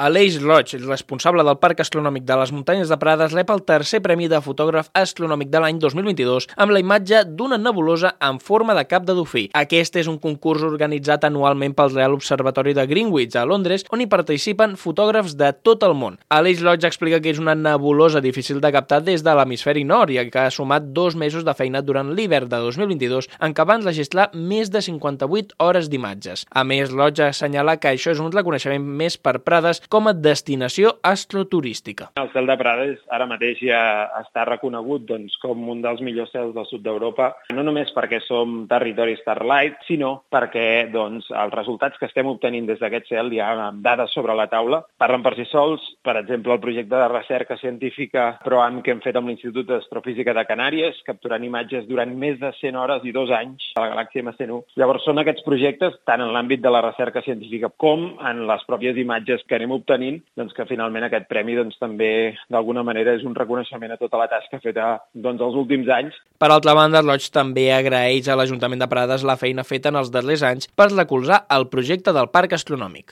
Aleix el responsable del Parc Astronòmic de les Muntanyes de Prades, rep el tercer premi de fotògraf astronòmic de l'any 2022 amb la imatge d'una nebulosa en forma de cap de dofí. Aquest és un concurs organitzat anualment pel Real Observatori de Greenwich a Londres, on hi participen fotògrafs de tot el món. Aleix Lodge explica que és una nebulosa difícil de captar des de l'hemisferi nord i que ha sumat dos mesos de feina durant l'hivern de 2022 en què van registrar més de 58 hores d'imatges. A més, Lodge assenyala que això és un reconeixement més per Prades com a destinació astroturística. El cel de Prades ara mateix ja està reconegut doncs, com un dels millors cels del sud d'Europa, no només perquè som territori Starlight, sinó perquè doncs, els resultats que estem obtenint des d'aquest cel, ja amb dades sobre la taula, parlen per si sols. Per exemple, el projecte de recerca científica PROAM que hem fet amb l'Institut d'Astrofísica de Canàries, capturant imatges durant més de 100 hores i dos anys a la galàxia MC1. Llavors, són aquests projectes, tant en l'àmbit de la recerca científica com en les pròpies imatges que anem obtenint, doncs que finalment aquest premi doncs, també d'alguna manera és un reconeixement a tota la tasca feta doncs, els últims anys. Per altra banda, Lodge també agraeix a l'Ajuntament de Prades la feina feta en els darrers anys per recolzar el projecte del Parc Astronòmic.